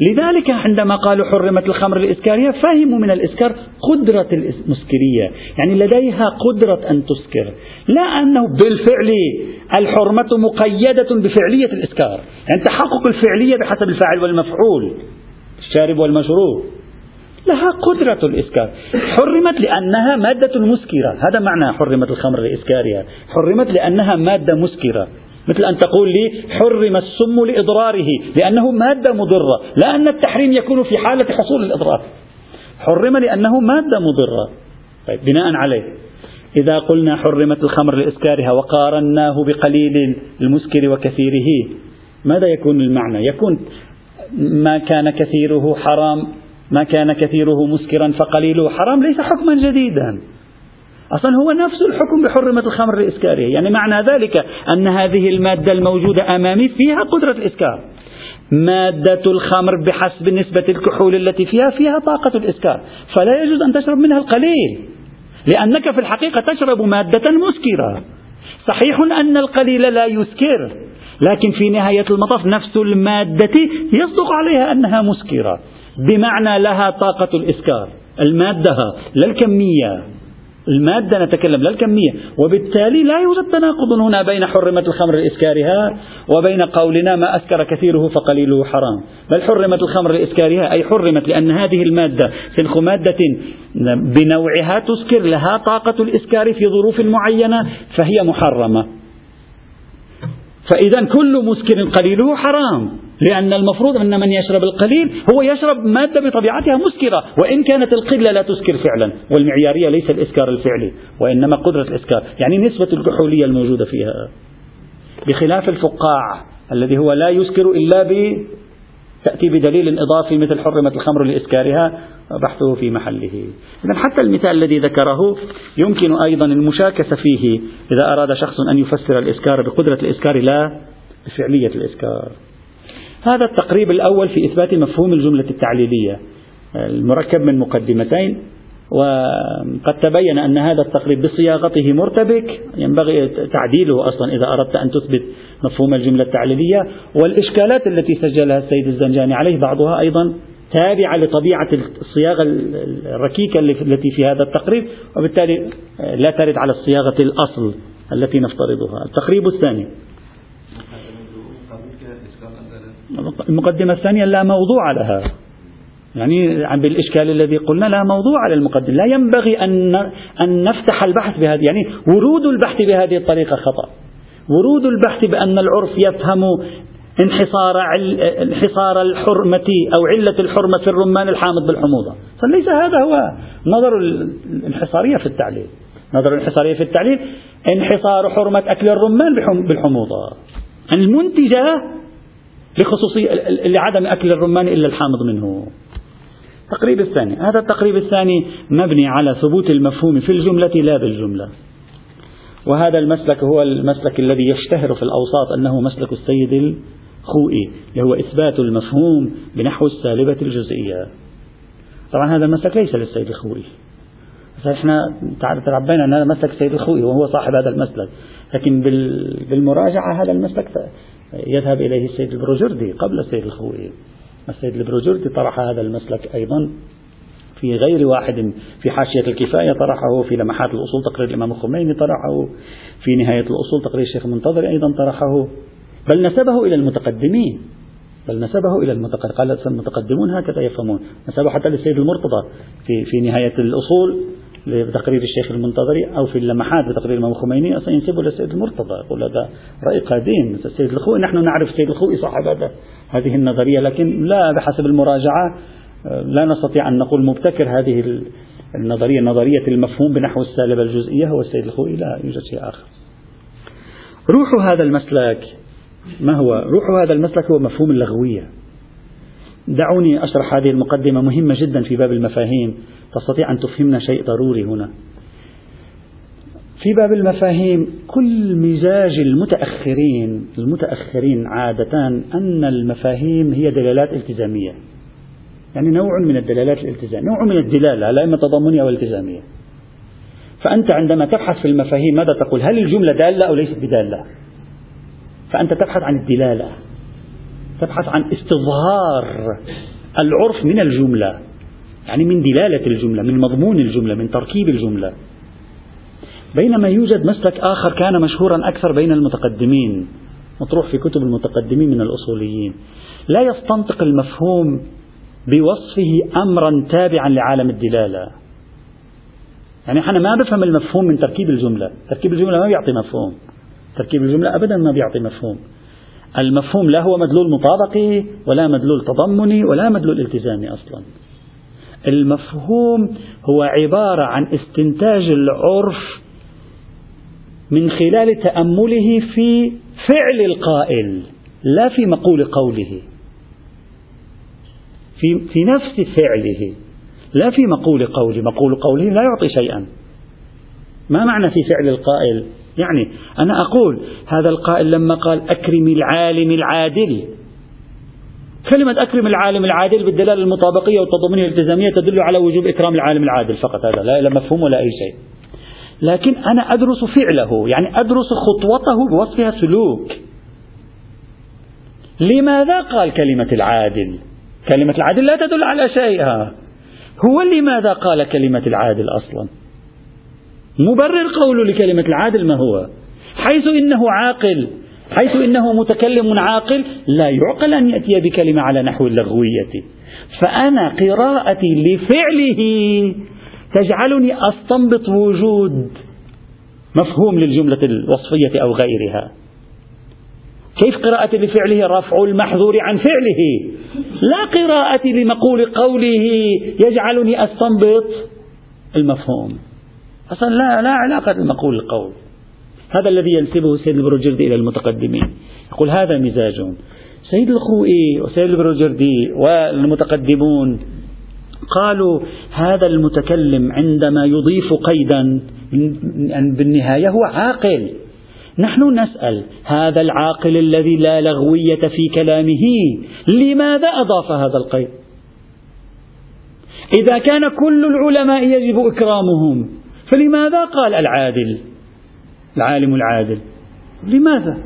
A: لذلك عندما قالوا حرمت الخمر الإسكارية فهموا من الإسكار قدرة المسكرية. يعني لديها قدرة أن تسكر. لا أنه بالفعل الحرمة مقيدة بفعلية الإسكار. يعني تحقق الفعلية بحسب الفاعل والمفعول الشارب والمشروب. لها قدرة الإسكار. حرمت لأنها مادة مسكرة. هذا معنى حرمت الخمر الإسكارية. حرمت لأنها مادة مسكرة. مثل أن تقول لي حرم السم لإضراره لأنه مادة مضرة لا أن التحريم يكون في حالة حصول الإضرار. حرم لأنه مادة مضرة. طيب بناء عليه. إذا قلنا حرمت الخمر لإسكارها وقارناه بقليل المسكر وكثيره ماذا يكون المعنى؟ يكون ما كان كثيره حرام ما كان كثيره مسكرا فقليله حرام ليس حكما جديدا. أصلا هو نفس الحكم بحرمة الخمر لإسكارها يعني معنى ذلك أن هذه المادة الموجودة أمامي فيها قدرة الإسكار. مادة الخمر بحسب نسبة الكحول التي فيها فيها طاقة الإسكار. فلا يجوز أن تشرب منها القليل لأنك في الحقيقة تشرب مادة مسكرة. صحيح أن القليل لا يسكر لكن في نهاية المطاف نفس المادة يصدق عليها أنها مسكرة. بمعنى لها طاقة الإسكار. المادة لا الكمية. المادة نتكلم لا الكمية. وبالتالي لا يوجد تناقض هنا بين حرمة الخمر لإسكارها وبين قولنا ما أسكر كثيره فقليله حرام. بل حرمت الخمر لإسكارها أي حرمت لأن هذه المادة سنخ مادة بنوعها تسكر لها طاقة الإسكار في ظروف معينة فهي محرمة. فإذا كل مسكر قليله حرام. لأن المفروض أن من يشرب القليل هو يشرب مادة بطبيعتها مسكرة وإن كانت القلة لا تسكر فعلا والمعيارية ليس الإسكار الفعلي وإنما قدرة الإسكار يعني نسبة الكحولية الموجودة فيها. بخلاف الفقاع الذي هو لا يسكر إلا ب تأتي بدليل إضافي مثل حرمة الخمر لإسكارها بحثه في محله. إذا حتى المثال الذي ذكره يمكن أيضا المشاكسة فيه إذا أراد شخص أن يفسر الإسكار بقدرة الإسكار لا بفعلية الإسكار. هذا التقريب الأول في إثبات مفهوم الجملة التعليلية المركب من مقدمتين وقد تبين أن هذا التقريب بصياغته مرتبك ينبغي تعديله أصلا إذا أردت أن تثبت مفهوم الجملة التعليلية. والإشكالات التي سجلها السيد الزنجاني عليه بعضها أيضا تابعة لطبيعة الصياغة الركيكة التي في هذا التقريب وبالتالي لا ترد على الصياغة الأصل التي نفترضها. التقريب الثاني. المقدمة الثانية لا موضوع لها. يعني بالإشكال الذي قلنا لا موضوع على المقدمة لا ينبغي أن أن نفتح البحث بهذه يعني ورود البحث بهذه الطريقة خطأ. ورود البحث بأن العرف يفهم انحصار انحصار الحرمة أو علة الحرمة في الرمان الحامض بالحموضة. فليس هذا هو نظر الانحصارية في التعليل. نظر الانحصارية في التعليل انحصار حرمة أكل الرمان بالحموضة. المنتجة لخصوصية لعدم أكل الرمان إلا الحامض منه. التقريب الثاني. هذا التقريب الثاني مبني على ثبوت المفهوم في الجملة لا بالجملة. وهذا المسلك هو المسلك الذي يشتهر في الأوساط أنه مسلك السيد الخوئي اللي هو إثبات المفهوم بنحو السالبة الجزئية. طبعا هذا المسلك ليس للسيد الخوئي. إحنا تعبينا أن هذا مسلك السيد الخوئي وهو صاحب هذا المسلك. لكن بالمراجعة هذا المسلك يذهب إليه السيد البروجردي قبل السيد الخوئي السيد البروجردي طرح هذا المسلك أيضا في غير واحد في حاشية الكفاية طرحه في لمحات الأصول تقرير الإمام الخميني طرحه في نهاية الأصول تقرير الشيخ المنتظر أيضا طرحه. بل نسبه إلى المتقدمين. بل نسبه إلى المتقدمين قال المتقدمون هكذا يفهمون. نسبه حتى للسيد المرتضى في, في نهاية الأصول بتقرير الشيخ المنتظري أو في اللمحات بتقرير الإمام الخميني أصلا ينسبه للسيد المرتضى يقول هذا رأي قديم السيد الخوئي نحن نعرف السيد الخوئي صاحب هذه النظرية لكن لا بحسب المراجعة لا نستطيع أن نقول مبتكر هذه النظرية نظرية المفهوم بنحو السالبة الجزئية هو السيد الخوئي لا يوجد شيء آخر. روح هذا المسلك ما هو؟ روح هذا المسلك هو مفهوم اللغوية دعوني أشرح هذه المقدمة مهمة جدا في باب المفاهيم. تستطيع أن تفهمنا شيء ضروري هنا. في باب المفاهيم كل مزاج المتأخرين المتأخرين عادة أن المفاهيم هي دلالات التزامية. يعني نوع من الدلالات الالتزامية. نوع من الدلالة لا إما تضامنية أو التزامية. فأنت عندما تبحث في المفاهيم ماذا تقول؟ هل الجملة دالة أو ليست بدالة؟ فأنت تبحث عن الدلالة تبحث عن استظهار العرف من الجملة يعني من دلالة الجملة من مضمون الجملة من تركيب الجملة. بينما يوجد مسلك آخر كان مشهورا أكثر بين المتقدمين مطروح في كتب المتقدمين من الأصوليين. لا يستنطق المفهوم بوصفه أمرا تابعا لعالم الدلالة. يعني أنا ما بفهم المفهوم من تركيب الجملة تركيب الجملة ما بيعطي مفهوم. تركيب الجملة أبدا ما بيعطي مفهوم. المفهوم لا هو مدلول مطابقي ولا مدلول تضمني ولا مدلول التزامي أصلا. المفهوم هو عبارة عن استنتاج العرف من خلال تأمله في فعل القائل لا في مقول قوله. في, في نفس فعله لا في مقول قوله. مقول قوله لا يعطي شيئا. ما معنى في فعل القائل؟ يعني أنا أقول هذا القائل لما قال أكرم العالم العادل. كلمة أكرم العالم العادل بالدلالة المطابقية والتضمنية الالتزامية تدل على وجوب إكرام العالم العادل. فقط هذا لا مفهوم ولا أي شيء. لكن أنا أدرس فعله يعني أدرس خطوته بوصفها سلوك. لماذا قال كلمة العادل؟ كلمة العادل لا تدل على شيء هو لماذا قال كلمة العادل أصلا؟ مبرر قوله لكلمة العادل ما هو؟ حيث إنه عاقل حيث إنه متكلم عاقل لا يعقل أن يأتي بكلمة على نحو اللغوية. فأنا قراءتي لفعله تجعلني أستنبط وجود مفهوم للجملة الوصفية أو غيرها. كيف قراءتي لفعله؟ رفع المحظور عن فعله. لا قراءتي لمقول قوله يجعلني أستنبط المفهوم. أصلا لا, لا علاقة لمقول القول. هذا الذي ينسبه سيد البروجردي إلى المتقدمين. يقول هذا مزاج. سيد الخوئي وسيد البروجردي والمتقدمون قالوا هذا المتكلم عندما يضيف قيدا بالنهاية هو عاقل. نحن نسأل هذا العاقل الذي لا لغوية في كلامه لماذا أضاف هذا القيد؟ إذا كان كل العلماء يجب إكرامهم فلماذا قال العادل؟ العالم العادل. لماذا؟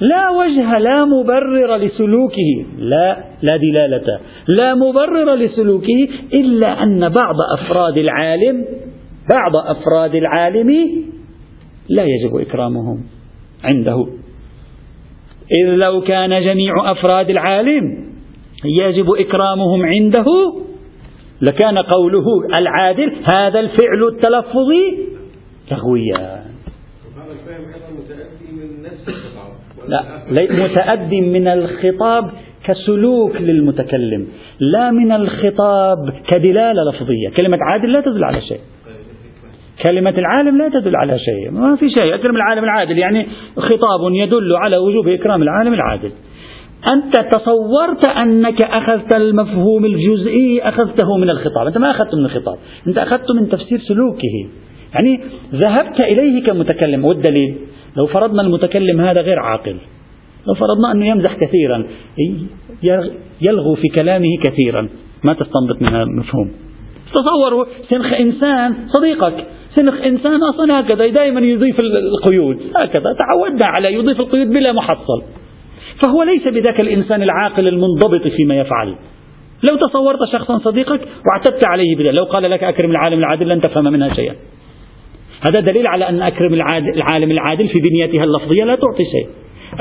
A: لا وجه لا مبرر لسلوكه. لا لا دلالة. لا مبرر لسلوكه إلا أن بعض أفراد العالم بعض أفراد العالم لا يجب إكرامهم عنده. إذ لو كان جميع أفراد العالم يجب إكرامهم عنده لكان قوله العادل هذا الفعل التلفظي لغويا لا متأدي من الخطاب كسلوك للمتكلم لا من الخطاب كدلالة لفظية. كلمة عادل لا تدل على شيء. كلمة العالم لا تدل على شيء. ما في شيء. أكرم العالم العادل يعني خطاب يدل على وجوب إكرام العالم العادل. أنت تصورت أنك أخذت المفهوم الجزئي أخذته من الخطاب. أنت ما أخذته من الخطاب. أنت أخذته من تفسير سلوكه. يعني ذهبت إليه كمتكلم. والدليل لو فرضنا المتكلم هذا غير عاقل. لو فرضنا أنه يمزح كثيرا يلغو في كلامه كثيرا. ما تستنبط منها مفهوم. تصوروا سنخ إنسان صديقك. سنخ إنسان أصلا هكذا دائما يضيف القيود. هكذا. تعودنا على يضيف القيود بلا محصل. فهو ليس بذاك الإنسان العاقل المنضبط فيما يفعل. لو تصورت شخصا صديقك واعتدت عليه بذلك لو قال لك أكرم العالم العادل لن تفهم منها شيئا. هذا دليل على أن أكرم العالم العادل في بنيتها اللفظية لا تعطي شيء.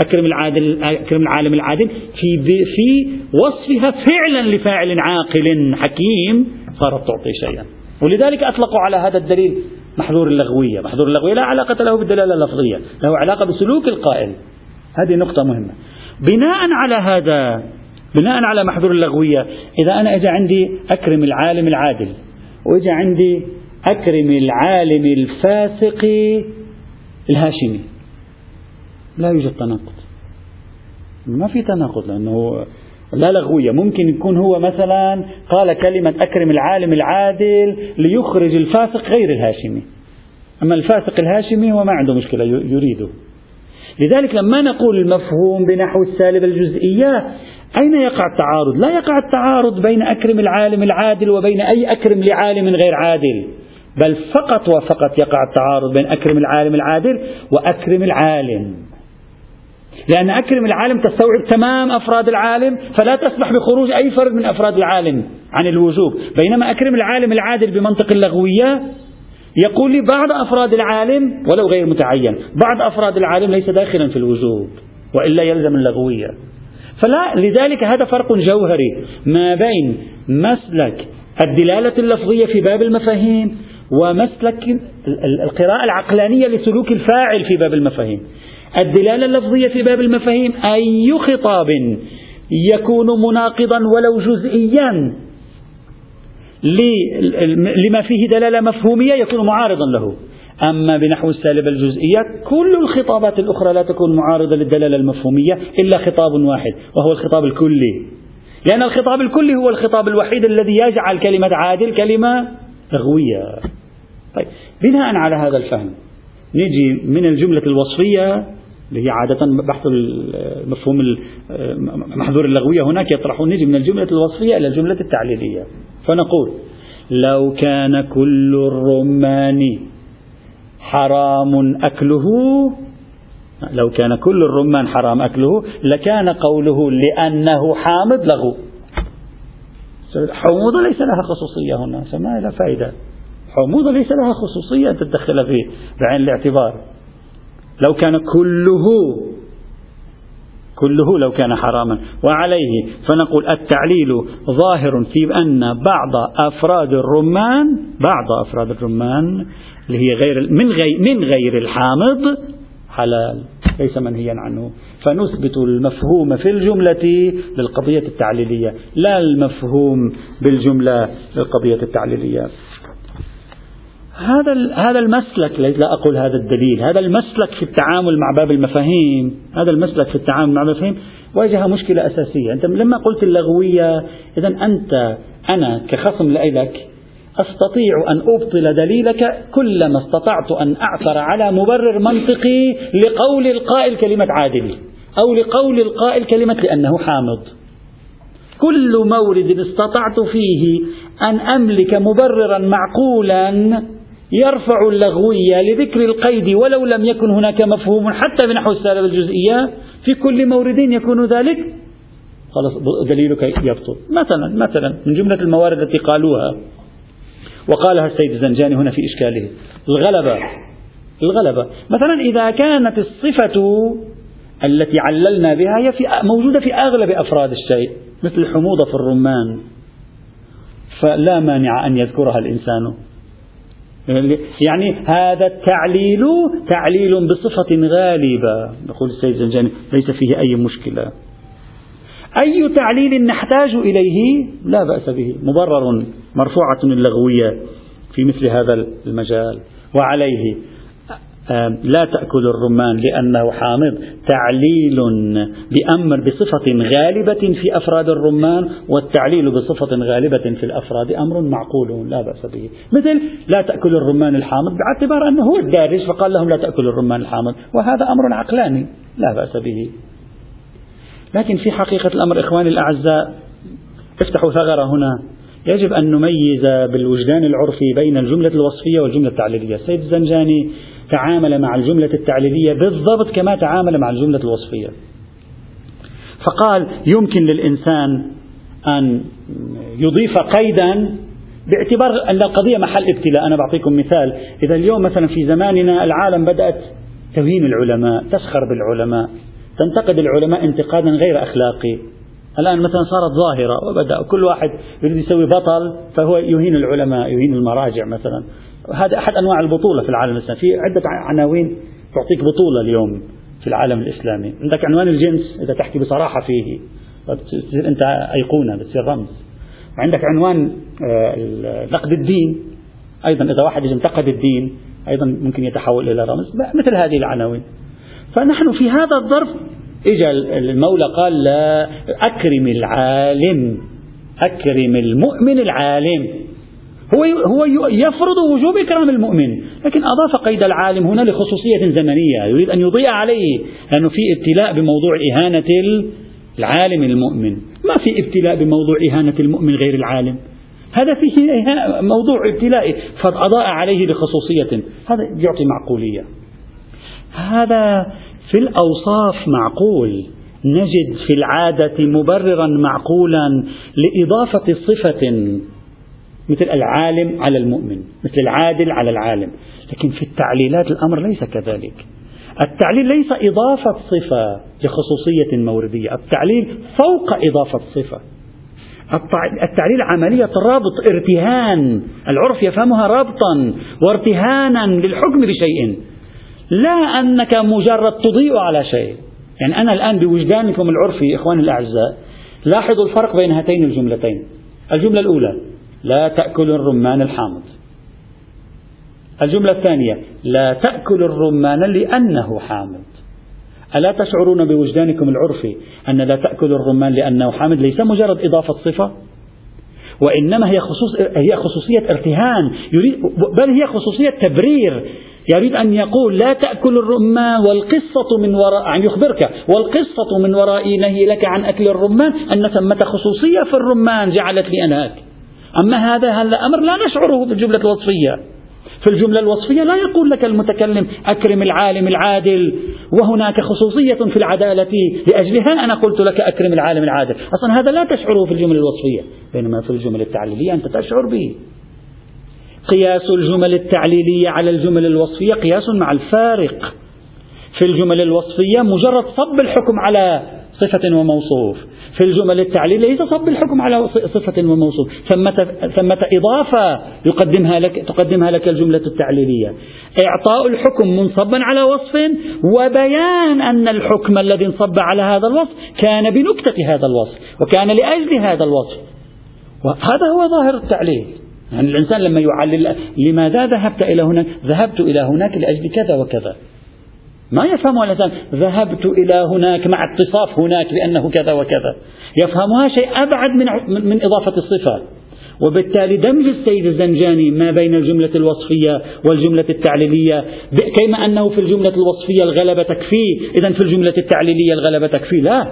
A: أكرم العادل أكرم العالم العادل في في وصفها فعلا لفاعل عاقل حكيم صارت تعطي شيئا. ولذلك أطلقوا على هذا الدليل محظور اللغوية. محظور اللغوية لا علاقة له بالدلالة اللفظية له علاقة بسلوك القائل. هذه نقطة مهمة. بناء على هذا بناء على محظور اللغوية إذا أنا إجا عندي أكرم العالم العادل وإجا عندي أكرم العالم الفاسق الهاشمي. لا يوجد تناقض. ما في تناقض لأنه لا لغوية. ممكن يكون هو مثلا قال كلمة أكرم العالم العادل ليخرج الفاسق غير الهاشمي. أما الفاسق الهاشمي هو ما عنده مشكلة يريده. لذلك لما نقول المفهوم بنحو السالب الجزئيات أين يقع التعارض؟ لا يقع التعارض بين أكرم العالم العادل وبين أي أكرم لعالم غير عادل بل فقط وفقط يقع التعارض بين أكرم العالم العادل وأكرم العالم لأن أكرم العالم تستوعب تمام أفراد العالم فلا تسمح بخروج أي فرد من أفراد العالم عن الوجوب بينما أكرم العالم العادل بمنطق اللغوية يقول لي بعض أفراد العالم ولو غير متعين بعض أفراد العالم ليس داخلا في الوجوب وإلا يلزم اللغوية. فلا لذلك هذا فرق جوهري ما بين مسلك الدلالة اللفظية في باب المفاهيم ومسلك القراءة العقلانية لسلوك الفاعل في باب المفاهيم. الدلالة اللفظية في باب المفاهيم أي خطاب يكون مناقضا ولو جزئيا لما فيه دلالة مفهومية يكون معارضا له. أما بنحو السالب الجزئية كل الخطابات الأخرى لا تكون معارضة للدلالة المفهومية إلا خطاب واحد وهو الخطاب الكلي. لأن الخطاب الكلي هو الخطاب الوحيد الذي يجعل كلمة عادل كلمة لغوية طيب بناء على هذا الفهم نجي من الجملة الوصفية اللي هي عادة بحث المفهوم محذور اللغوية هناك يطرحون نجي من الجملة الوصفية إلى الجملة التعليلية. فنقول لو كان كل الرمان حرام أكله لو كان كل الرمان حرام أكله لكان قوله لأنه حامض لغو حموضة ليس لها خصوصية هنا فما لها فائدة. حموضة ليس لها خصوصية أن تدخل في بعين الاعتبار. لو كان كله كله لو كان حراما. وعليه فنقول التعليل ظاهر في أن بعض أفراد الرمان بعض أفراد الرمان اللي هي غير من غير من غير الحامض حلال ليس منهيا عنه. فنثبت المفهوم في الجملة للقضية التعليلية لا المفهوم بالجملة للقضية التعليلية. هذا هذا المسلك لا أقول هذا الدليل هذا المسلك في التعامل مع باب المفاهيم هذا المسلك في التعامل مع المفاهيم واجه مشكلة أساسية. أنت لما قلت اللغوية إذا أنت أنا كخصم لك أستطيع أن أبطل دليلك كلما استطعت أن أعثر على مبرر منطقي لقول القائل كلمة عادل أو لقول القائل كلمة لأنه حامض. كل مورد استطعت فيه أن أملك مبررا معقولا يرفع اللغوية لذكر القيد ولو لم يكن هناك مفهوم حتى بنحو السالب الجزئية في كل مورد يكون ذلك. خلاص دليلك يبطل. مثلا مثلا من جملة الموارد التي قالوها وقالها السيد الزنجاني هنا في إشكاله. الغلبة الغلبة. مثلا إذا كانت الصفة التي عللنا بها هي في موجودة في أغلب أفراد الشيء مثل الحموضة في الرمان. فلا مانع أن يذكرها الإنسان. يعني هذا التعليل تعليل بصفة غالبة. يقول السيد الزنجاني ليس فيه أي مشكلة. أي تعليل نحتاج إليه؟ لا بأس به. مبرر مرفوعة اللغوية في مثل هذا المجال. وعليه لا تأكل الرمان لأنه حامض. تعليل بأمر بصفة غالبة في أفراد الرمان والتعليل بصفة غالبة في الأفراد أمر معقول لا بأس به. مثل لا تأكل الرمان الحامض باعتبار أنه هو الدارج فقال لهم لا تأكل الرمان الحامض وهذا أمر عقلاني لا بأس به. لكن في حقيقة الأمر إخواني الأعزاء افتحوا ثغرة هنا. يجب أن نميز بالوجدان العرفي بين الجملة الوصفية والجملة التعليلية. السيد الزنجاني تعامل مع الجملة التعليلية بالضبط كما تعامل مع الجملة الوصفية. فقال يمكن للإنسان أن يضيف قيدا باعتبار أن القضية محل ابتلاء. أنا بعطيكم مثال. إذا اليوم مثلا في زماننا العالم بدأت توهين العلماء تسخر بالعلماء تنتقد العلماء انتقادا غير أخلاقي. الآن مثلا صارت ظاهرة وبدأ كل واحد يريد يسوي بطل فهو يهين العلماء يهين المراجع مثلا. هذا أحد أنواع البطولة في العالم الإسلامي. في عدة عناوين تعطيك بطولة اليوم في العالم الإسلامي. عندك عنوان الجنس إذا تحكي بصراحة فيه بتصير أنت أيقونة بتصير رمز. عندك عنوان آه، نقد الدين. أيضا إذا واحد انتقد الدين أيضا ممكن يتحول إلى رمز. مثل هذه العناوين. فنحن في هذا الظرف إجا المولى قال لا أكرم العالم. أكرم المؤمن العالم. هو هو يفرض وجوب إكرام المؤمن. لكن أضاف قيد العالم هنا لخصوصية زمنية. يريد أن يضيء عليه. لأنه في ابتلاء بموضوع إهانة العالم المؤمن. ما في ابتلاء بموضوع إهانة المؤمن غير العالم. هذا فيه موضوع ابتلائي فأضاء عليه لخصوصية. هذا يعطي معقولية. هذا في الأوصاف معقول. نجد في العادة مبررا معقولا لإضافة صفة مثل العالم على المؤمن مثل العادل على العالم. لكن في التعليلات الأمر ليس كذلك. التعليل ليس إضافة صفة لخصوصية موردية التعليل فوق إضافة صفة. التعليل عملية ربط ارتهان. العرف يفهمها ربطا وارتهانا للحكم بشيء. لا أنك مجرد تضيء على شيء. يعني أنا الآن بوجدانكم العرفي إخواني الأعزاء لاحظوا الفرق بين هاتين الجملتين. الجملة الأولى لا تأكل الرمان الحامض. الجملة الثانية لا تأكل الرمان لأنه حامض. ألا تشعرون بوجدانكم العرفي أن لا تأكل الرمان لأنه حامض ليس مجرد إضافة صفة؟ وإنما هي خصوص هي خصوصية ارتهان يريد بل هي خصوصية تبرير. يريد أن يقول لا تأكل الرمان والقصة من وراء أن يخبرك والقصة من وراء نهي لك عن أكل الرمان أن ثمة خصوصية في الرمان جعلت لي أنهاك. أما هذا هذا أمر لا نشعره في الجملة الوصفية. في الجملة الوصفية لا يقول لك المتكلم أكرم العالم العادل وهناك خصوصية في العدالة لأجلها أنا قلت لك أكرم العالم العادل. أصلا هذا لا تشعره في الجملة الوصفية بينما في الجمل التعليلية أنت تشعر به. قياس الجمل التعليلية على الجمل الوصفية قياس مع الفارق. في الجمل الوصفية مجرد صب الحكم على صفة وموصوف. في الجمل التعليلية صب الحكم على صفة وموصوف ثمة, ثمة إضافة يقدمها لك تقدمها لك الجملة التعليلية. إعطاء الحكم منصبا على وصف وبيان أن الحكم الذي انصب على هذا الوصف كان بنكتة هذا الوصف وكان لأجل هذا الوصف. وهذا هو ظاهر التعليل. يعني الإنسان لما يعلل لماذا ذهبت إلى هناك ذهبت إلى هناك لأجل كذا وكذا. ما يفهمها الإنسان ذهبت إلى هناك مع اتصاف هناك بأنه كذا وكذا. يفهمها شيء أبعد من, من إضافة الصفة. وبالتالي دمج السيد الزنجاني ما بين الجملة الوصفية والجملة التعليلية كما أنه في الجملة الوصفية الغلبة تكفي. إذا في الجملة التعليلية الغلبة تكفي. لا.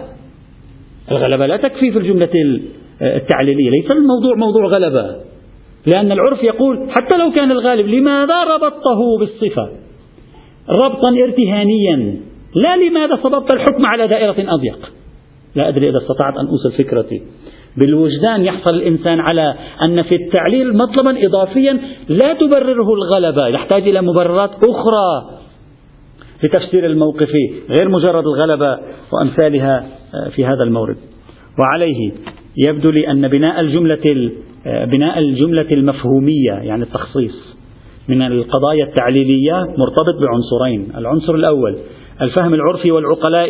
A: الغلبة لا تكفي في الجملة التعليلية. ليس الموضوع موضوع غلبة. لأن العرف يقول حتى لو كان الغالب لماذا ربطته بالصفة؟ ربطا ارتهانيا. لا لماذا صببت الحكم على دائرة أضيق؟ لا أدري إذا استطعت أن أوصل فكرتي. بالوجدان يحصل الإنسان على أن في التعليل مطلبا إضافيا لا تبرره الغلبة يحتاج إلى مبررات أخرى لتفسير الموقف غير مجرد الغلبة وأمثالها في هذا المورد. وعليه يبدو لي أن بناء الجملة بناء الجملة المفهومية يعني التخصيص من القضايا التعليلية مرتبط بعنصرين. العنصر الأول الفهم العرفي والعقلاء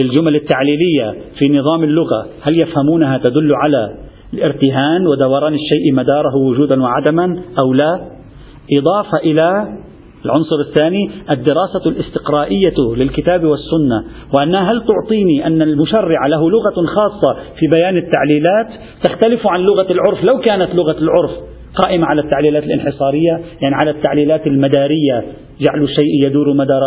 A: للجمل التعليلية في نظام اللغة. هل يفهمونها تدل على الارتهان ودوران الشيء مداره وجودا وعدما أو لا؟ إضافة إلى العنصر الثاني الدراسة الاستقرائية للكتاب والسنة وأنها هل تعطيني أن المشرع له لغة خاصة في بيان التعليلات تختلف عن لغة العرف؟ لو كانت لغة العرف قائمة على التعليلات الانحصارية يعني على التعليلات المدارية جعل الشيء يدور مدار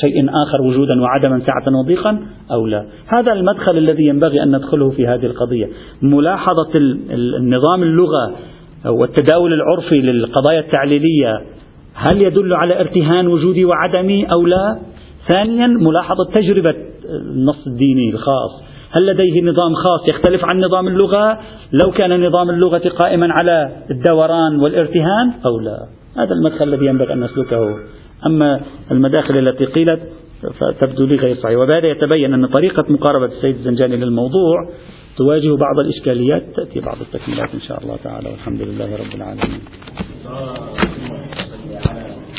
A: شيء آخر وجودا وعدما سعة وضيقا أو لا. هذا المدخل الذي ينبغي أن ندخله في هذه القضية. ملاحظة النظام اللغة والتداول العرفي للقضايا التعليلية هل يدل على ارتهان وجودي وعدمي أو لا؟ ثانيا ملاحظة تجربة النص الديني الخاص. هل لديه نظام خاص يختلف عن نظام اللغة؟ لو كان نظام اللغة قائما على الدوران والارتهان أو لا. هذا المدخل الذي ينبغي أن نسلكه. أما المداخل التي قيلت فتبدو لي غير صحيحة وبهذا يتبين أن طريقة مقاربة السيد الزنجاني للموضوع تواجه بعض الإشكاليات تأتي بعض التكميلات إن شاء الله تعالى. والحمد لله رب العالمين.